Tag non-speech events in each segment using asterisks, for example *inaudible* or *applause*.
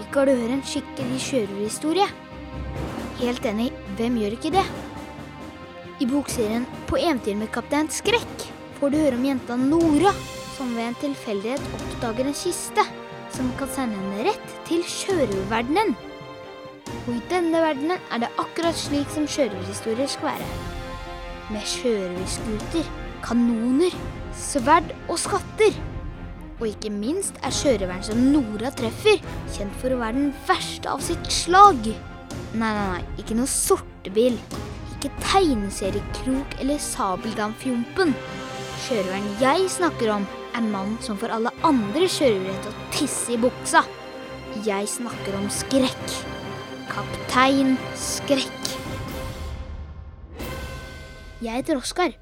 Liker du høre en skikkelig sjørøverhistorie? Helt enig, hvem gjør ikke det? I bokserien På eventyr med kaptein Skrekk får du høre om jenta Nora, som ved en tilfeldighet oppdager en kiste som kan sende henne rett til sjørøververdenen. Og i denne verdenen er det akkurat slik som sjørøverhistorier skal være. Med sjørøverskuter, kanoner, sverd og skatter. Og ikke minst er sjørøveren som Nora treffer, kjent for å være den verste av sitt slag. Nei, nei, nei, ikke noe sortebil. Ikke tegneseriekrok eller sabeldamfjompen. Sjørøveren jeg snakker om, er mannen som får alle andre sjørøvere til å tisse i buksa. Jeg snakker om skrekk. Kaptein Skrekk. Jeg heter Oskar,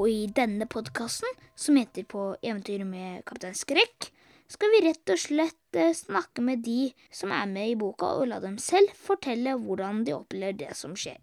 og i denne podkasten, som heter På eventyr med kaptein Skrekk, skal vi rett og slett eh, snakke med de som er med i boka, og la dem selv fortelle hvordan de opplever det som skjer.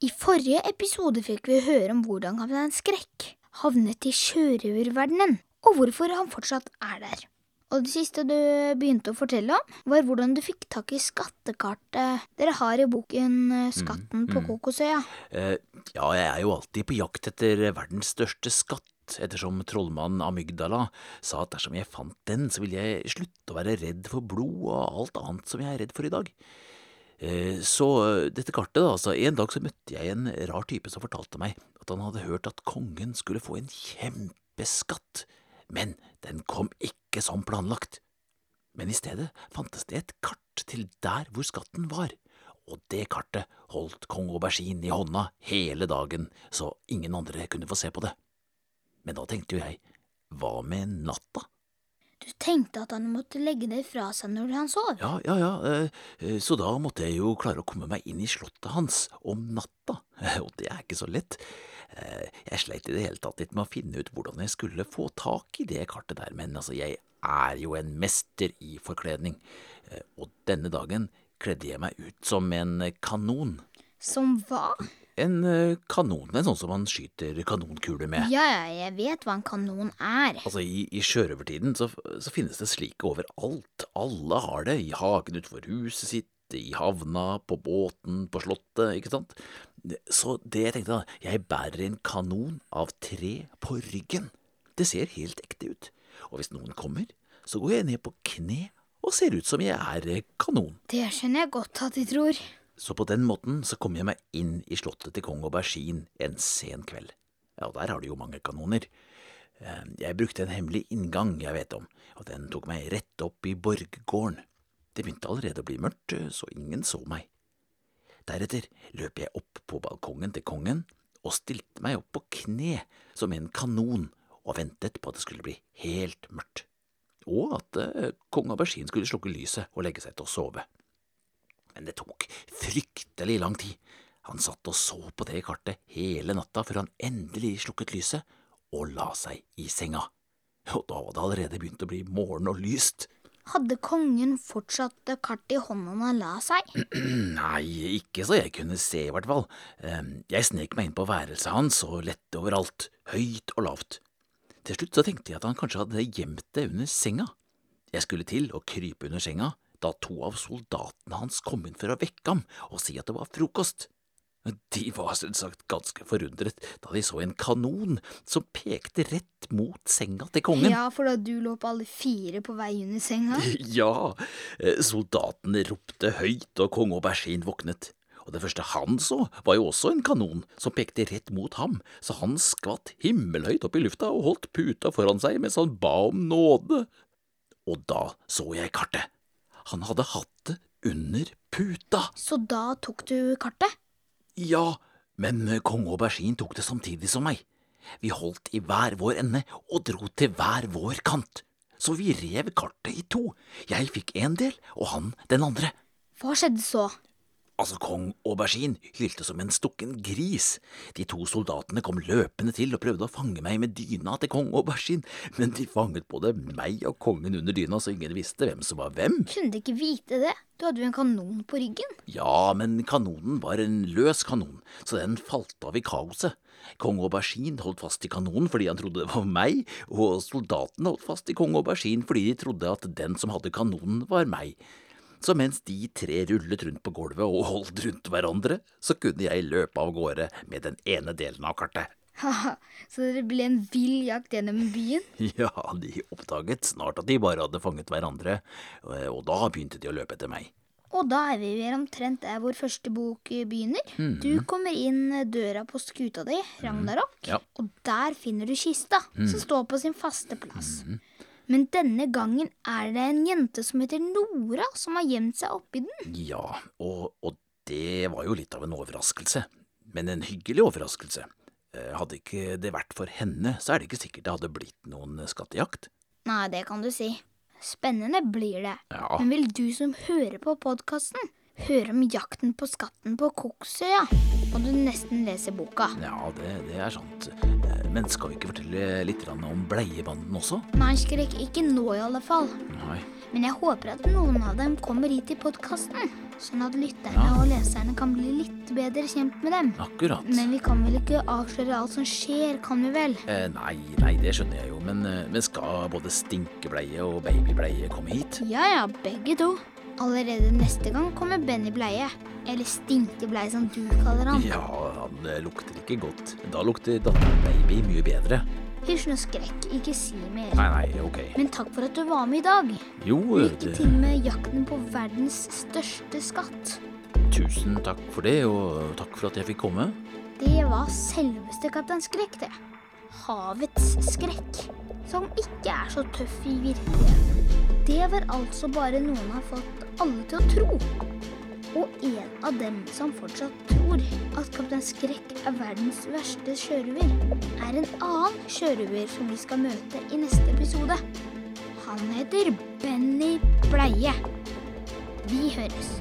I forrige episode fikk vi høre om hvordan kaptein Skrekk havnet i sjørøververdenen, og hvorfor han fortsatt er der. Og det siste du begynte å fortelle om, var hvordan du fikk tak i skattekartet dere har i boken eh, Skatten på mm. Kokosøya. Eh, ja, jeg er jo alltid på jakt etter verdens største skatt, ettersom trollmannen Amygdala sa at dersom jeg fant den, så ville jeg slutte å være redd for blod og alt annet som jeg er redd for i dag. Eh, så dette kartet, da, altså, en dag så møtte jeg en rar type som fortalte meg at han hadde hørt at kongen skulle få en kjempeskatt, men den kom ikke som planlagt. Men i stedet fantes det et kart til der hvor skatten var, og det kartet holdt kong Aubergine i hånda hele dagen, så ingen andre kunne få se på det. Men da tenkte jo jeg, hva med natta? Du tenkte at han måtte legge det fra seg når han sov? Ja, ja, ja, eh, eh, så da måtte jeg jo klare å komme meg inn i slottet hans om natta, *laughs* og det er ikke så lett. Eh, Jeg sleit i det hele tatt litt med å finne ut hvordan jeg skulle få tak i det kartet der, men altså, jeg er jo en mester i forkledning, Eh, og denne dagen kledde jeg meg ut som en kanon. Som hva? En eh, kanon, en sånn som man skyter kanonkuler med. Ja, ja, jeg vet hva en kanon er. Altså, I, i sjørøvertiden så, så finnes det slike overalt. Alle har det, i hagen utenfor huset sitt, i havna, på båten, på slottet, ikke sant? Så det jeg tenkte da, jeg bærer en kanon av tre på ryggen. Det ser helt ekte ut. Og hvis noen kommer, så går jeg ned på kne og ser ut som jeg er eh, kanon. Det skjønner jeg godt at de tror. Så på den måten så kom jeg meg inn i slottet til kong Aubergine en sen kveld. Ja, og der har de jo mange kanoner. Eh, Jeg brukte en hemmelig inngang jeg vet om, og den tok meg rett opp i borggården. Det begynte allerede å bli mørkt, så ingen så meg. Deretter løp jeg opp på balkongen til kongen og stilte meg opp på kne som en kanon og ventet på at det skulle bli helt mørkt, og at eh, kong Aubergine skulle slukke lyset og legge seg til å sove. Men det tok fryktelig lang tid. Han satt og så på det kartet hele natta før han endelig slukket lyset og la seg i senga. Og da var det allerede begynt å bli morgen og lyst. Hadde kongen fortsatt kartet i hånda når han la seg? *clears throat* Nei, ikke så jeg kunne se, i hvert fall. Jeg snek meg inn på værelset hans og lette overalt, høyt og lavt. Til slutt så tenkte jeg at han kanskje hadde gjemt det under senga. Jeg skulle til å krype under senga da to av soldatene hans kom inn for å vekke ham og si at det var frokost. De var selvsagt ganske forundret da de så en kanon som pekte rett mot senga til kongen. Ja, for da du lå på alle fire på vei under senga? *laughs* Ja, eh, soldatene ropte høyt, og kong Aubergine våknet. Og det første han så, var jo også en kanon som pekte rett mot ham, så han skvatt himmelhøyt opp i lufta og holdt puta foran seg mens han ba om nåde. Og da så jeg kartet. Han hadde hatt det under puta. Så da tok du kartet? Ja, men kong Aubergine tok det samtidig som meg. Vi holdt i hver vår ende og dro til hver vår kant. Så vi rev kartet i to. Jeg fikk en del, og han den andre. Hva skjedde så? Altså, kong Aubergine hylte som en stukken gris. De to soldatene kom løpende til og prøvde å fange meg med dyna til kong Aubergine, men de fanget både meg og kongen under dyna, så ingen visste hvem som var hvem. Kunne de ikke vite det? Du hadde jo en kanon på ryggen. Ja, men kanonen var en løs kanon, så den falt av i kaoset. Kong Aubergine holdt fast i kanonen fordi han trodde det var meg, og soldatene holdt fast i kong Aubergine fordi de trodde at den som hadde kanonen, var meg. Så mens de tre rullet rundt på gulvet og holdt rundt hverandre, så kunne jeg løpe av gårde med den ene delen av kartet. Haha, så det ble en vill jakt gjennom byen? *laughs* Ja, de oppdaget snart at de bare hadde fanget hverandre, og da begynte de å løpe etter meg. Og da er vi vel omtrent der vår første bok begynner. Du kommer inn døra på skuta di, Ragnarok, Ja. og der finner du kista, som står på sin faste plass. Men denne gangen er det en jente som heter Nora, som har gjemt seg oppi den. Ja, og, og det var jo litt av en overraskelse. Men en hyggelig overraskelse. Eh, Hadde ikke det vært for henne, så er det ikke sikkert det hadde blitt noen skattejakt. Nei, det kan du si. Spennende blir det. Ja. Men vil du som hører på podkasten, høre om jakten på skatten på Koksøya, må du nesten lese boka. Ja, det, det er sant. Men skal vi ikke fortelle litt om bleiebanden også? Nei, Skrekk, ikke nå i alle fall. Nei. Men jeg håper at noen av dem kommer hit i podkasten, sånn at lytterne Ja. og leserne kan bli litt bedre kjent med dem. Akkurat. Men vi kan vel ikke avsløre alt som skjer, kan vi vel? Eh, nei, nei, det skjønner jeg jo, men, eh, men skal både stinkebleie og babybleie komme hit? Ja ja, begge to. Allerede neste gang kommer Benny Bleie. Eller Stinkebleie, som du kaller han. Ja, han eh, lukter ikke godt. Da lukter datteren baby mye bedre. Hysj nå, Skrekk, ikke si mer. Nei, nei, ok. Men takk for at du var med i dag. Jo, eh, Lykke det, til med jakten på verdens største skatt. tusen takk for det, og takk for at jeg fikk komme. Det var selveste Kaptein Skrekk, det. Havets skrekk. Som ikke er så tøff i virkeligheten. Det var altså bare noen har fått alle til å tro. Og en av dem som fortsatt tror at Kaptein Skrekk er verdens verste sjørøver, er en annen sjørøver som vi skal møte i neste episode. Han heter Benny Bleie. Vi høres.